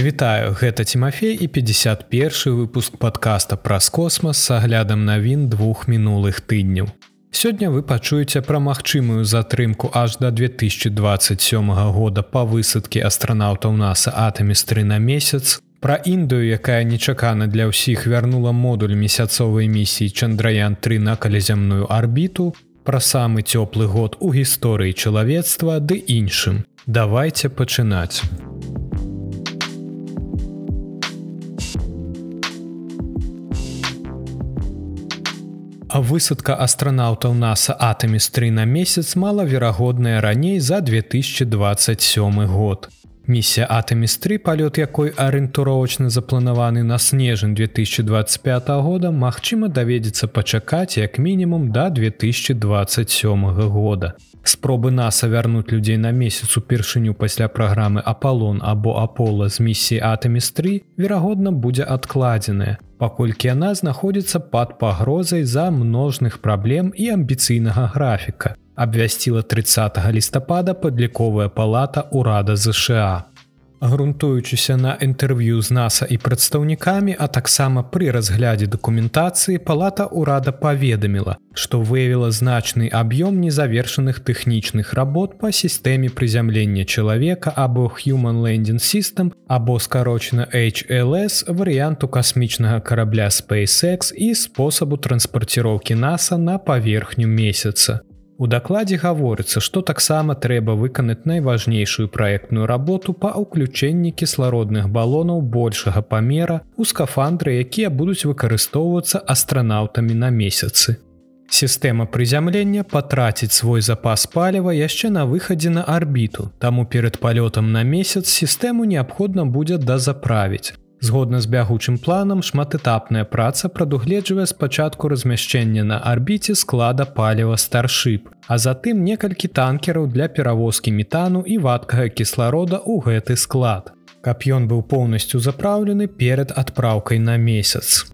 Вітаю гэта Тимофей і 51 выпуск подкаста праз космас с аглядам навін двух мінулых тыдняў. Сёння вы пачуеце пра магчымую затрымку аж да 2027 года па высадке астранаўтаў наса атамістры на месяц. Пра Індыю, якая нечакана для ўсіх вярнула модуль месяцовай місіі Чандраян-3 на калязямную арбіту, пра самы цёплы год у гісторыі чалавецтва ды іншым. Давайте пачынаць. А высадка астранаўтаў наса атамістры на месяц малаверагодная раней за 2027 год. Місія атамістры палёт якой арыентуровачна запланаваны на снежань 2025 года магчыма даведзецца пачакаць як мінімум да 2027 года. Спробы наса вярнуць людзей на месяц упершыню пасля праграмы Апалон або Апола з місіі атамістры, верагодна будзе адкладзеная, паколькі яна знаходзіцца пад пагрозай за множных праблем і амбіцыйнага графіка. Абвясціла 30 лістапада падліковая палата ўрада ЗША грунтуючыся на інтэрв'ю з наса і прадстаўнікамі а таксама пры разглядзе дакументацыі палата ўрада паведаміла што выявіла значны аб'ём незавершаных тэхнічных работ па сістэме прызямлення чалавека або human landing system або скарочана HLS варыянту касмічнага карабля SpaceX і спосабу транспарціроўкі наса на паверхню месяца У дакладзе гаворыцца, што таксама трэба выканаць найважнейшую праектную работу па ўключэнні кіслародных балонаў большага памера у скафандры, якія будуць выкарыстоўвацца астранаўтамі на месяцы. Сістэма прызямлення патраціць свой запас паліва яшчэ на выхадзе на арбіту, таму перад палётам на месяц сістэму неабходна будзе дазаправіць. Згодна з бягучым планам шматэтапная праца прадугледжвае спачатку размяшчэння на арбіце склада паліва старшып, а затым некалькі танкераў для перавозкі метану і вадкага кісларода ў гэты склад. Каб ён быў поўнасцю запраўлены перад адпраўкай на месяц.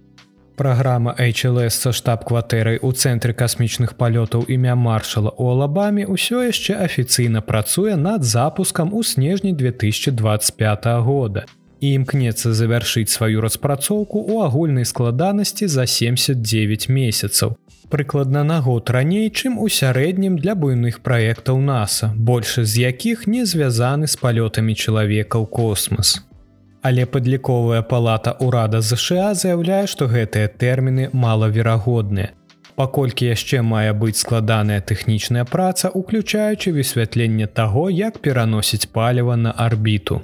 Праграма HLS са штаб-кватэрай у цэнтры касмічных палётаў імя маршала у алабамі ўсё яшчэ афіцыйна працуе над запускам у снежні 2025 года і імкнецца завяршыць сваю распрацоўку ў агульнай складанасці за 79 месяцаў. Прыкладна на год раней, чым у сярэднім для буйных праектаў NASAа, большы з якіх не звязаны з палётамі чалавека ў космас. Але падліковая палата ўрада ЗША заяўляе, што гэтыя тэрміны малаверагодныя. Паколькі яшчэ мае быць складаная тэхнічная праца, уключаючы высвятленне таго, як пераносіць паліва на арбіту.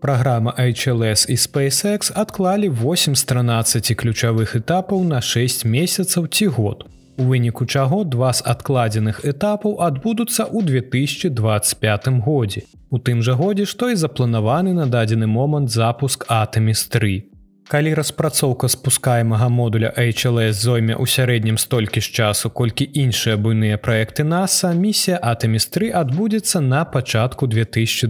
Праграма HLS і SpaceX адклалі 8 з 13 ключавых этапаў на 6 месяцаў ці год. У выніку чаго два з адкладзеных этапаў адбудуцца ў 2025 годзе. У тым жа годзе, што і запланаваны на дадзены момант запуск Атэміс3. Калі распрацоўка спускаемага модуля HLS зойме ў сярэднім столькі ж часу, колькі іншыя буйныя праекты NASAа, місія Атэміс3 адбудзецца на пачатку 2027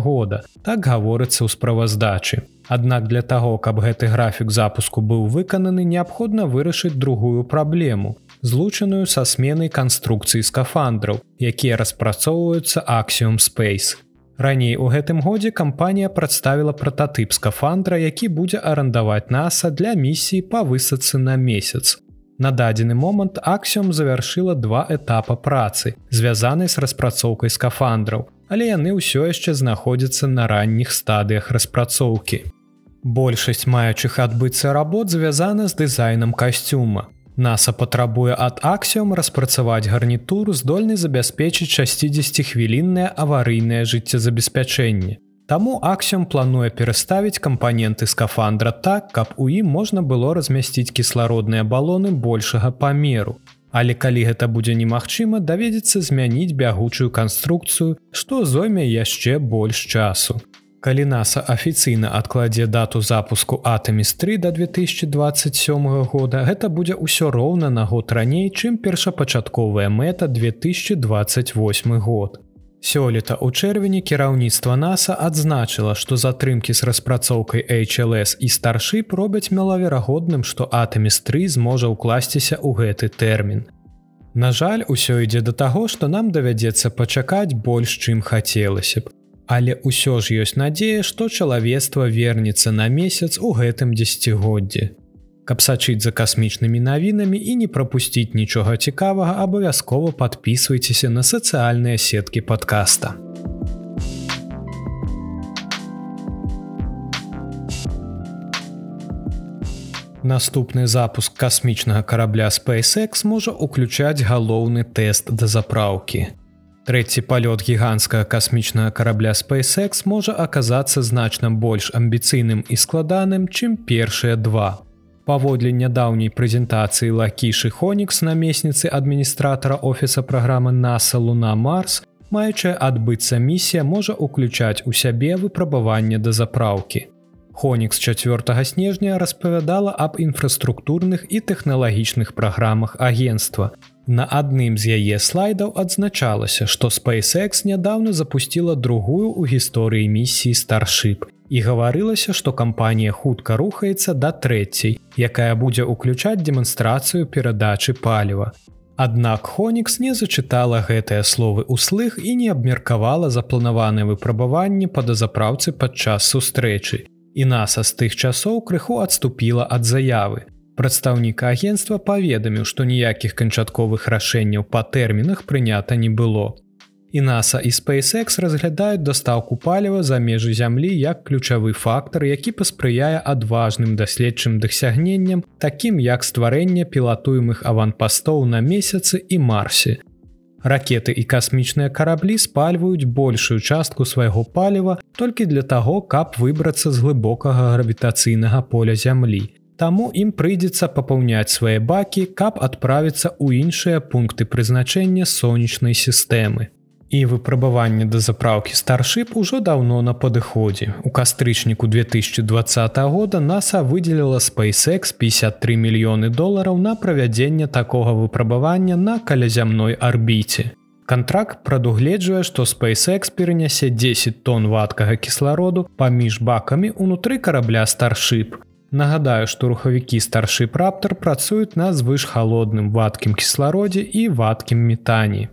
года. Так гаворыцца ў справаздачы. Аднак для таго, каб гэты графік запуску быў выкананы, неабходна вырашыць другую праблему, злучаную са сменай канструкцыі скафандраў, якія распрацоўваюцца Axiom Space. Раней у гэтым годзе кампанія прадставіла прататып скафандра, які будзе арандаваць NASAа для місіі па высадцы на месяц. На дадзены момант Аксіум завяршыла два этапа працы, звязанай з распрацоўкай скафандраў, але яны ўсё яшчэ знаходзяцца на ранніх стадыях распрацоўкі. Большасць маючых адбыцца работ звязана з дызайнам касцюма. NASAа патрабуе ад аксіум распрацаваць гарнітуру здольны забяспечыць 60хвіліннае аварыйнае жыццезабеспячэнне. Таму аксіум плануе пераставіць кампаненты скафандра так, каб у ім можна было размясціць кіслародныя балоны большага памеру. Але калі гэта будзе немагчыма, даведзецца змяніць бягучую канструкцыю, што зойме яшчэ больш часу. Калі NASAа афіцыйна адкладзе дату запуску Атэміс3 да 2027 года, гэта будзе ўсё роўна на год раней, чым першапачатковая мэта 2028 год. Сёлета ў чэрвені кіраўніцтва NASAа адзначыла, што затрымкі з распрацоўкай HLS і старшып робяць мелаверагодным, што Атэміс3 зможа ўкласціся ў гэты тэрмін. На жаль, усё ідзе да таго, што нам давядзецца пачакаць больш, чым хацелася б. Але ўсё ж ёсць надзея, што чалавецтва вернецца на месяц у гэтым дзесяцігоддзі. Каб сачыць за касмічнымі навінамі і не прапусціць нічога цікавага, абавязкова падпісвайцеся на сацыяльныя сеткі падкаста. Наступны запуск касмічнага карабля SpaceX можа ўключаць галоўны тэст да запраўкі. Трэці палёт гіганцкага касмічнага карабля SpaceX можа аказацца значна больш амбіцыйным і складаным, чым першыя два. Паводле нядаўняй прэзентацыі лакішы Хонікс намесніцы адміністратара офіса праграмы NASA Луна Марс, маючая адбыцца місія можа ўключаць у сябе выпрабаванне да запраўкі. Хонікс 4 снежня распавядала аб інфраструктурных і тэхналагічных праграмах агенства, На адным з яе слайдаў адзначалася, што SpaceX нядаўна запусціла другую ў гісторыі місіі старship і гаварылася, што кампанія хутка рухаецца да трэцяй, якая будзе ўключаць дэманстрацыю перадачы паліва. Аднак Хонікс не зачытала гэтыя словы ўслых і не абмеркавала запланаваныя выпрабаванні па дазапраўцы падчас сустрэчы. І наса з тых часоў крыху адступіла ад заявы. Прадстаўнік агенства паведаміў, што ніякіх канчатковых рашэнняў па тэрмінах прынята не было. І NASA і SpaceX разглядаюць дастаўку паліва за межы зямлі як ключавы фактар, які паспрыяе адважным даследчым дасягненням, такім як стварэнне пілатуемых аванпастоў на месяцы і марсе. Ракеты і касмічныя караблі спальваюць большую частку свайго паліва толькі для таго, каб выбрацца з глыбокага гравітацыйнага поля зямлі. Таму ім прыйдзецца папаўняць свае бакі, каб адправіцца ў іншыя пункты прызначэння сонечнай сістэмы. І выпрабаванне да запраўкі старship ужо даўно на падыходзе. У кастрычніку 2020 года NASA выдзеліла SpaceX 53 мільёны долараў на правядзенне такога выпрабавання на калязямной арбіце. Кантракт прадугледжвае, што SpaceX перанясе 10 тонн вадкага кіслароду паміж бакамі ўнутры карабля старship, Нагадаю, што рухавікі старшы праптар працуюць на звышхалодным вадкім кіслародзе і вадкім метані.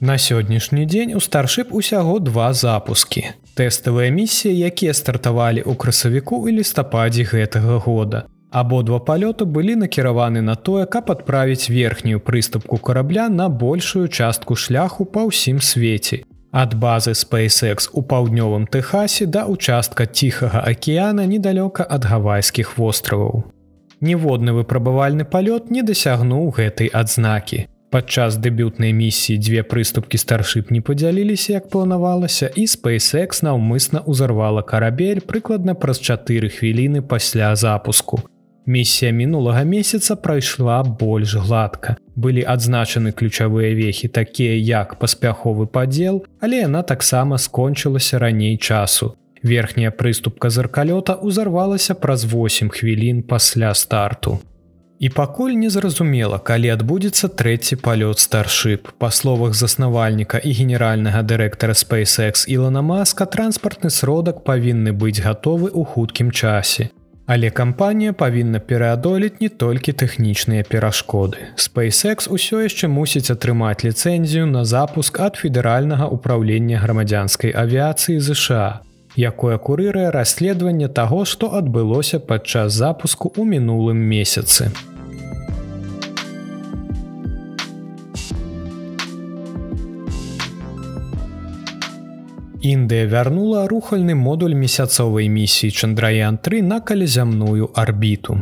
На сённяшні дзень у старшып усяго два запускі. Тэставыя місіі, якія стартавалі ў красавіку і лістападзе гэтага года. Абодва палёты былі накіраваны на тое, каб адправіць верхнюю прыступку карабля на большую частку шляху па ўсім свеце ад базы SpaceX у паўднёвым Тэхасе да участка ціхага акеана недалёка ад гавайскіх востраваў. Ніводны выпрабавальны палёт не дасягнуў гэтай адзнакі. Падчас дэбютнай місіі дзве прыступкі старship не падзяліліся, як планавалася, і SpaceX наўмысна ўзарвала карабель прыкладна праз чатыры хвіліны пасля запуску. Місія мінулага месяца прайшла больш гладка. Былі адзначаны ключавыя вехі такія як паспяховы падзел, але яна таксама скончылася раней часу. Верхняя прыступка зыркалёта ўзарвалася праз 8 хвілін пасля старту. І пакуль незразумела, калі адбудзецца трэці палёт старship. Па словах заснавальніка і генеральнага дырэктара SpaceX Ілана Маска транспартны сродак павінны быць гатовы ў хуткім часе. Але кампанія павінна пераадолець не толькі тэхнічныя перашкоды. SpaceX усё яшчэ мусіць атрымаць ліцэнзію на запуск ад федэральнага ўправлення грамадзянскай авіяцыі ЗША, якое курырае расследаванне таго, што адбылося падчас запуску ў мінулым месяцы. Індыя вярнула рухальны модуль месяцовай місіі Чандраян-3 на калязямную арбіту.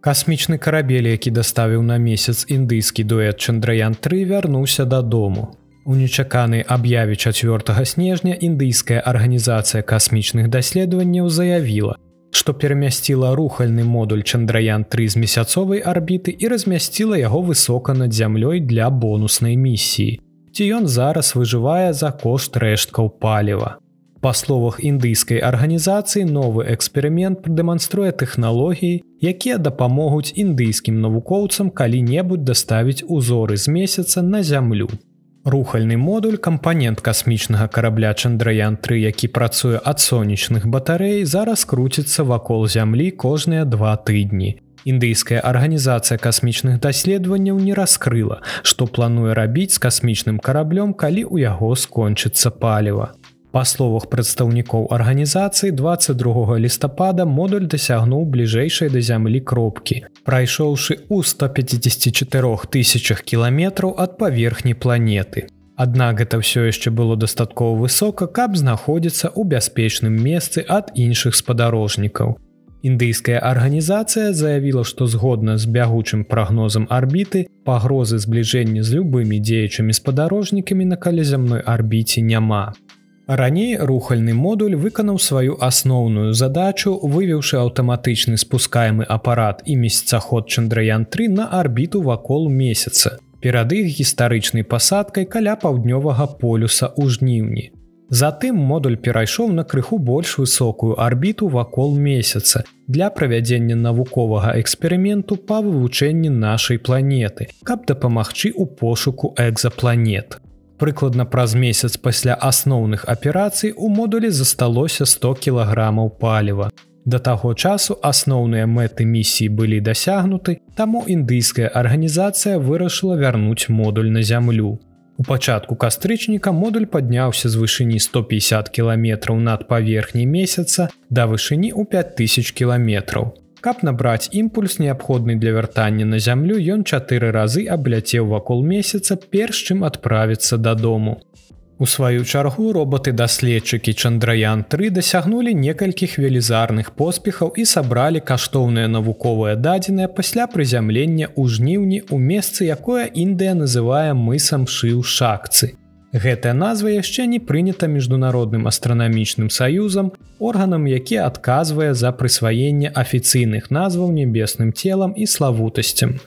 Касмічны карабель, які даставіў на месяц індыйскі дуэт Чандраян-3 вярнуўся дадому. У нечаканай аб'яве 4 снежня індыйская арганізацыя касмічных даследаванняў заявіла, што перамясціла рухальны модуль Чандраян-3 з месяцовай арбіты і размясціла яго высока над зямлёй для бонуснай місіі ці ён зараз выжывае за кошт рэшткаў паліва. Па словах індыйскай арганізацыі новы эксперымент прадэманструе тэхналогіі, якія дапамогуць індыйскім навукоўцам калі-небудзь даставіць узоры з месяца на зямлю. Рухальны модуль кампанент касмічнага карабля Чандраян-3, які працуе ад сонечных батарэй, зараз круціцца вакол зямлі кожныя два тыдні. Індыйская арганізацыя касмічных даследаванняў не раскрыла, што плануе рабіць з касмічным караблём, калі ў яго скончыцца паліва. Па словах прадстаўнікоў арганізацыі 22 лістапада модуль дасягнуў бліжэйшай да зямлі кропкі, прайшоўшы ў 154 тысячах кіламетраў ад паверхні планеты. Аднак гэта ўсё яшчэ было дастаткова высока, каб знаходзіцца ў бяспечным месцы ад іншых спадарожнікаў. Індыйская арганізацыя заявіла, што згодна з бягучым прагнозам арбіты пагрозы збліжэння з любымі дзеячымі спадарожнікамі на калязямной арбіце няма. Раней рухальны модуль выканаў сваю асноўную задачу, вывеўшы аўтаматычны спускаемы апарат і месяцаход Чандраян-3 на арбіту вакол месяца перад іх гістарычнай пасадкай каля паўднёвага полюса ў жніўні. Затым модуль перайшоў на крыху больш высокую арбіту вакол месяца для правядзення навуковага эксперыменту па вывучэнні нашай планеты, каб дапамагчы ў пошуку экзапланет. Прыкладна праз месяц пасля асноўных аперацый у модулі засталося 100 кілаграмаў паліва. Да таго часу асноўныя мэты місіі былі дасягнуты, таму індыйская арганізацыя вырашыла вярнуць модуль на зямлю. У пачатку кастрычніка модуль падняўся з вышыні 150 кіламетраў над паверхняй месяца да вышыні ў 5000 кіламетраў. Каб набраць імпульс неабходны для вяртання на зямлю, ён чатыры разы абляцеў вакол месяца перш чым адправіцца дадому. У сваю чаргу роботы-даследчыкі Чандраян-3 дасягнулі некалькіх велізарных поспехаў і сабралі каштоўныя навуковыя дадзеныя пасля прызямлення ў жніўні ў месцы, якое Індыя называе мысам шыў шакцы. Гэтая назва яшчэ не прынята міжнародным астранамічным саюзам, органам, які адказвае за прысваенне афіцыйных назваў небесным целам і славутасцям.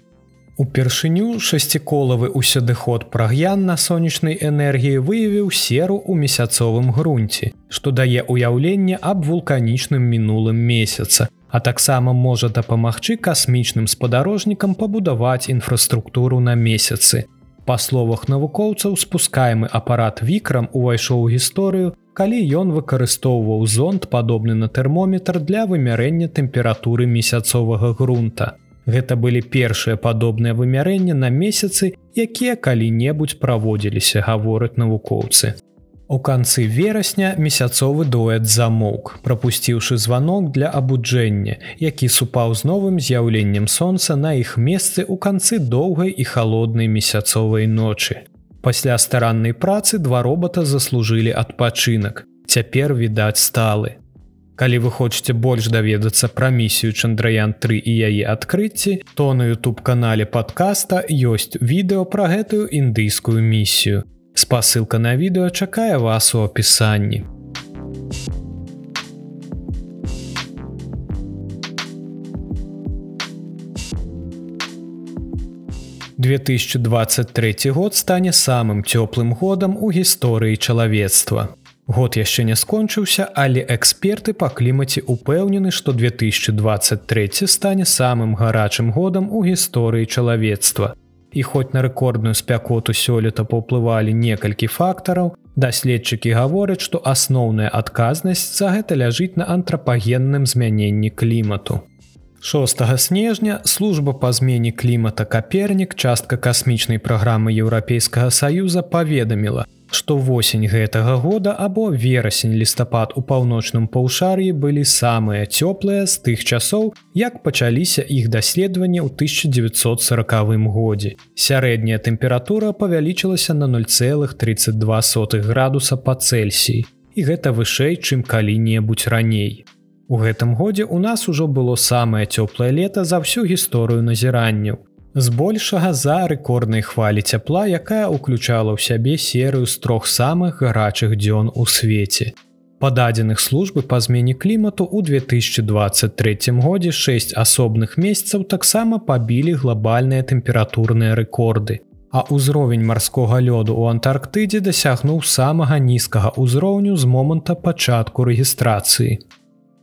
Упершыню шасціколавы ўсюдыход праг'ян на сонечнай энергіі выявіў серу ў месяцовым грунце, што дае ўяўленне аб вулканічным мінулым месяца, а таксама можа дапамагчы касмічным спадарожнікам пабудаваць інфраструктуру на месяцы. Па словах навукоўцаў спускаемы апарат вікрам увайшоў у гісторыю, калі ён выкарыстоўваў зонд падобны на тэрмометр для вымярэння тэмпературы месяцовага грунта. Гэта былі першыя падобныя вымярэнні на месяцы, якія калі-небудзь праводзіліся, гавораць навукоўцы. У канцы верасня месяцовы дуэт замоўк, прапусціўшы званок для абуджэння, які супаў з новым з'яўленнем сонца на іх месцы ў канцы доўгай і халоднай месяцовай ночы. Пасля стараннай працы два робота заслужылі адпачынак. Цяпер відаць сталы. Калі вы хочаце больш даведацца пра місію Чандраян 3 і яе адкрыцці, то на YouTube канале подкаста ёсць відэо пра гэтую індыйскую місію. Спасылка на відэо чакае вас у апісанні. Две 2023 год стане самым цёплым годам у гісторыі чалавецтва. Год яшчэ не скончыўся, але эксперты па клімаце упэўнены, што 2023 стане самым гарачым годам у гісторыі чалавецтва. І хоць на рэкордную спякоту сёлета паўплывалі некалькі фактараў, даследчыкі гавораць, што асноўная адказнасць за гэта ляжыць на антрапагенным змяненні клімату. 6 снежня служба па змене клімата капернік частка касмічнай праграмы еўрапейскага саюза паведаміла, што восень гэтага года або верасень лістапад у паўночным паўшар'і былі самыя цёплыя з тых часоў, як пачаліся іх даследаванні ў 1940 годзе. Сярэдняя тэмпература павялічылася на 0,32 градуса па Цельсіі. І гэта вышэй, чым калі-небудзь раней. У гэтым годзе ў нас ужо было самае цёплае лета за ўсю гісторыю назіранняў збольшага за рэкорднай хвалі цяпла, якая ўключала ў сябе серыю з трох самых гарачых дзён у свеце. Па дадзеных службы па змене клімату ў 2023 годзе шэсць асобных месяцаў таксама пабілі глобальныя тэмпературныя рэкорды. А ўзровень марскога лёду ў Антарктыдзе дасягнуў самага нізкага ўзроўню з моманта пачатку рэгістрацыі.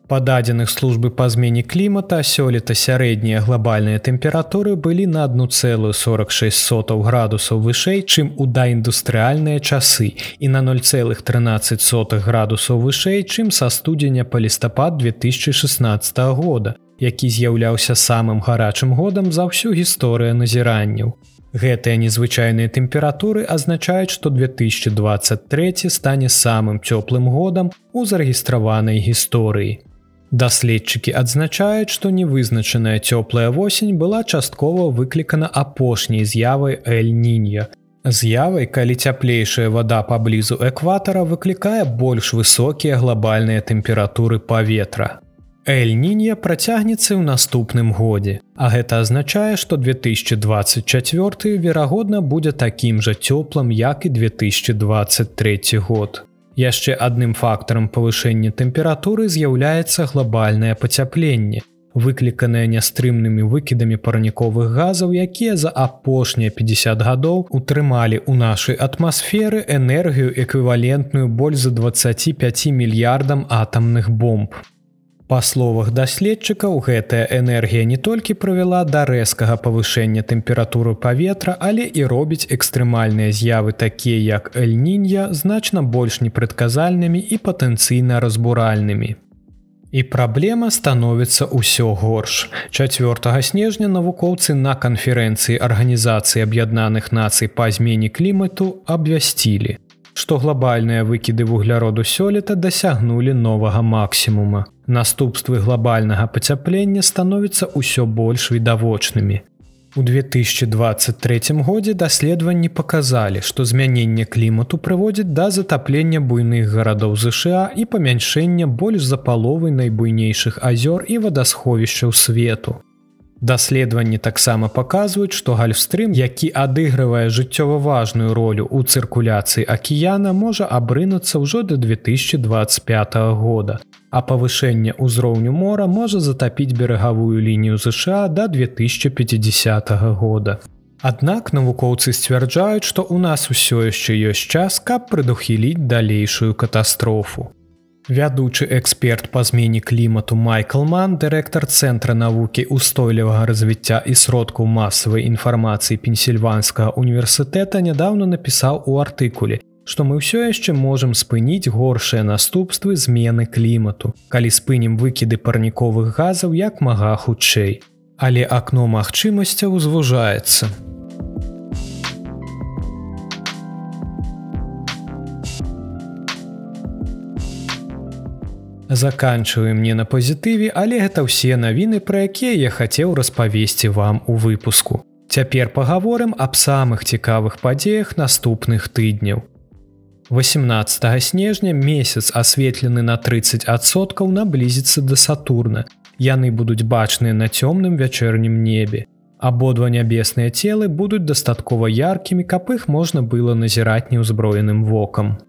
Па дадзеных службы па змене клімата сёлета сярэднія глобальныя тэмпературы былі на 1,46 градусаў вышэй, чым у даіндустрыальныя часы і на 0,13 градусаў вышэй, чым са студзеня па лістапад 2016 года, які з'яўляўся самым гарачым годам за ўсю гісторыю назіранняў. Гэтыя незвычайныя тэмпературы азначаюць, што 2023 стане самым цёплым годам у зарэгістраванай гісторыі. Даследчыкі адзначаюць, што невызначаная цёплая восень была часткова выклікана апошняй з'явай эль-нінья. З'явай, калі цяплейшая вада паблізу экватара выклікае больш высокія глобальныя тэмпературы паветра. Эль-нінья працягнецца ў наступным годзе, а гэта азначае, што 2024 верагодна будзе такім жа цёплым, як і 2023 год. Яшчэ адным фактарам павышэння тэмпературы з'яўляецца глобальнае пацяпленне, выкліканае нястрымнымі выкідамі парніковых газаў, якія за апошнія 50 гадоў утрымалі ў нашай атмасферы энергію эквівалентную больш за 25 мільярдам атамных бомб. Па словах даследчыкаў гэтая энергія не толькі прывяла да рэзкага павышэння тэмпературы паветра, але і робіць экстрэмальныя з'явы такія як эльнінья значна больш непрадказальнымі і патэнцыйна разбуральнымі. І праблема становіцца ўсё горш. 4 снежня навукоўцы на канферэнцыі арганізацыі аб'яднаных нацый па змене клімату абвясцілі, што глобальныя выкіды вугляроду сёлета дасягнулі новага максімума наступствы глобальнага пацяплення становяцца ўсё больш відавочнымі. У 2023 годзе даследаванні паказалі, што змяненне клімату прыводзіць да затаплення буйных гарадоў ЗША і памяншэння больш за паловы найбуйнейшых азёр і вадасховішчаў свету. Даследаванні таксама паказваюць, што гальфстрым, які адыгрывае жыццёва важную ролю ў цыркуляцыі акіяна, можа абрынуцца ўжо да 2025 года. А павышэнне ўзроўню мора можа затапіць берагавую лінію ЗША да 2050 года. Аднак навукоўцы сцвярджаюць, што ў нас усё яшчэ ёсць час, каб прадухіліць далейшую катастрофу. Вядучы эксперт па змене клімату Майкл Ман, дырэктар цэнтра навукі устойлівага развіцця і сродкаў масавай інфармацыі пенсільванскага універсітэта нядаўна напісаў у артыкуле, што мы ўсё яшчэ можам спыніць горшыя наступствы змены клімату, калі спынім выкіды парніковых газаў як мага хутчэй. Але акно магчымасцяў звужаецца. Заканчваем мне на пазітыве, але гэта ўсе навіны, пра якія я хацеў распавесці вам у выпуску. Цяпер пагаворым аб самых цікавых падзеях наступных тыдняў. 18 снежня месяц асветлены на 30соткаў наблізіцца да Сатурна. Яны будуць бачныя на цёмным вячэрнім небе. Абодва нябесныя целы будуць дастаткова яркімі, каб іх можна было назіраць неўзброеным вокам.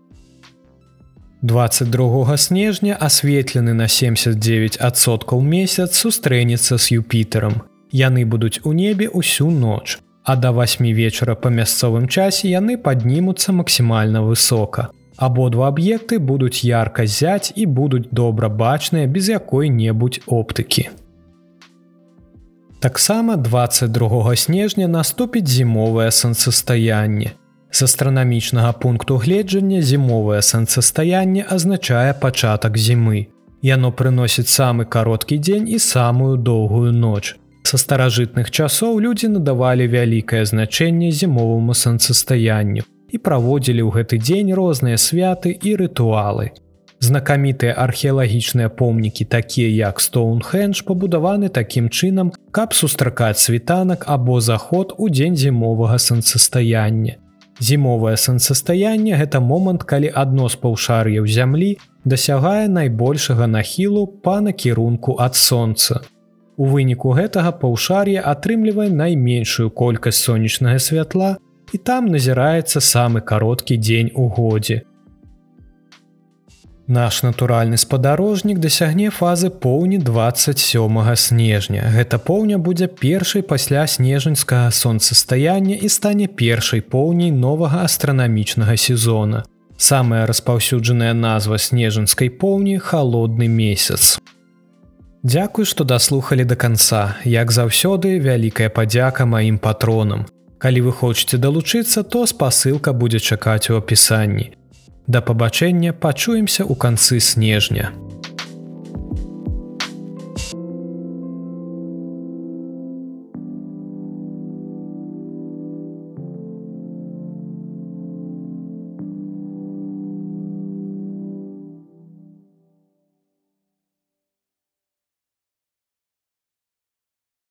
22 снежня асветлены на 79соткаў месяц сустрэнецца з юпітером. Яны будуць у небе ўсю ноч. А да 8 вечара па мясцовым часе яны паднімуцца максімальна высока. Абодва аб'екты будуць ярка зяць і будуць добра бачныя без якой-небудзь оптыкі. Таксама 22 снежня наступіць зімовае сонцастаянне. З астранамічнага пункту гледжання зімовае сэнсастаянне азначае пачатак зімы. Яно прыносіць самы кароткі дзень і самую доўгую ноч. Са старажытных часоў людзі надавалі вялікае значэнне зімоваму сэнсастаянню і праводзілі ў гэты дзень розныя святы і рытуалы. Знакамітыя археалагічныя помнікі, такія як Стоунхендж, пабудаваны такім чынам, каб сустракаць світанак або заход у дзень зімовага сэнсастаяння. Зімовае сонцастаянне гэта момант, калі адно з паўшар'яў зямлі дасягае найбольшага нахілу па накірунку ад сонца. У выніку гэтага паўшар'я атрымлівае найменшую колькасць сонечнага святла і там назіраецца самы кароткі дзень у годзе. Наш натуральны спадарожнік дасягне фазы поўні 27 снежня. Гэта поўня будзе першай пасля снежаньскага сонцастаяння і стане першай поўняй новага астранамічнага сезона. Самая распаўсюджаная назва снежанскай поўні холодны месяц. Дзякуй, што даслухалі да канца. Як заўсёды вялікая падзяка маім патронам. Калі вы хочаце далучыцца, то спасылка будзе чакаць у апісанні. Да пабачэння пачуемся ў канцы снежня.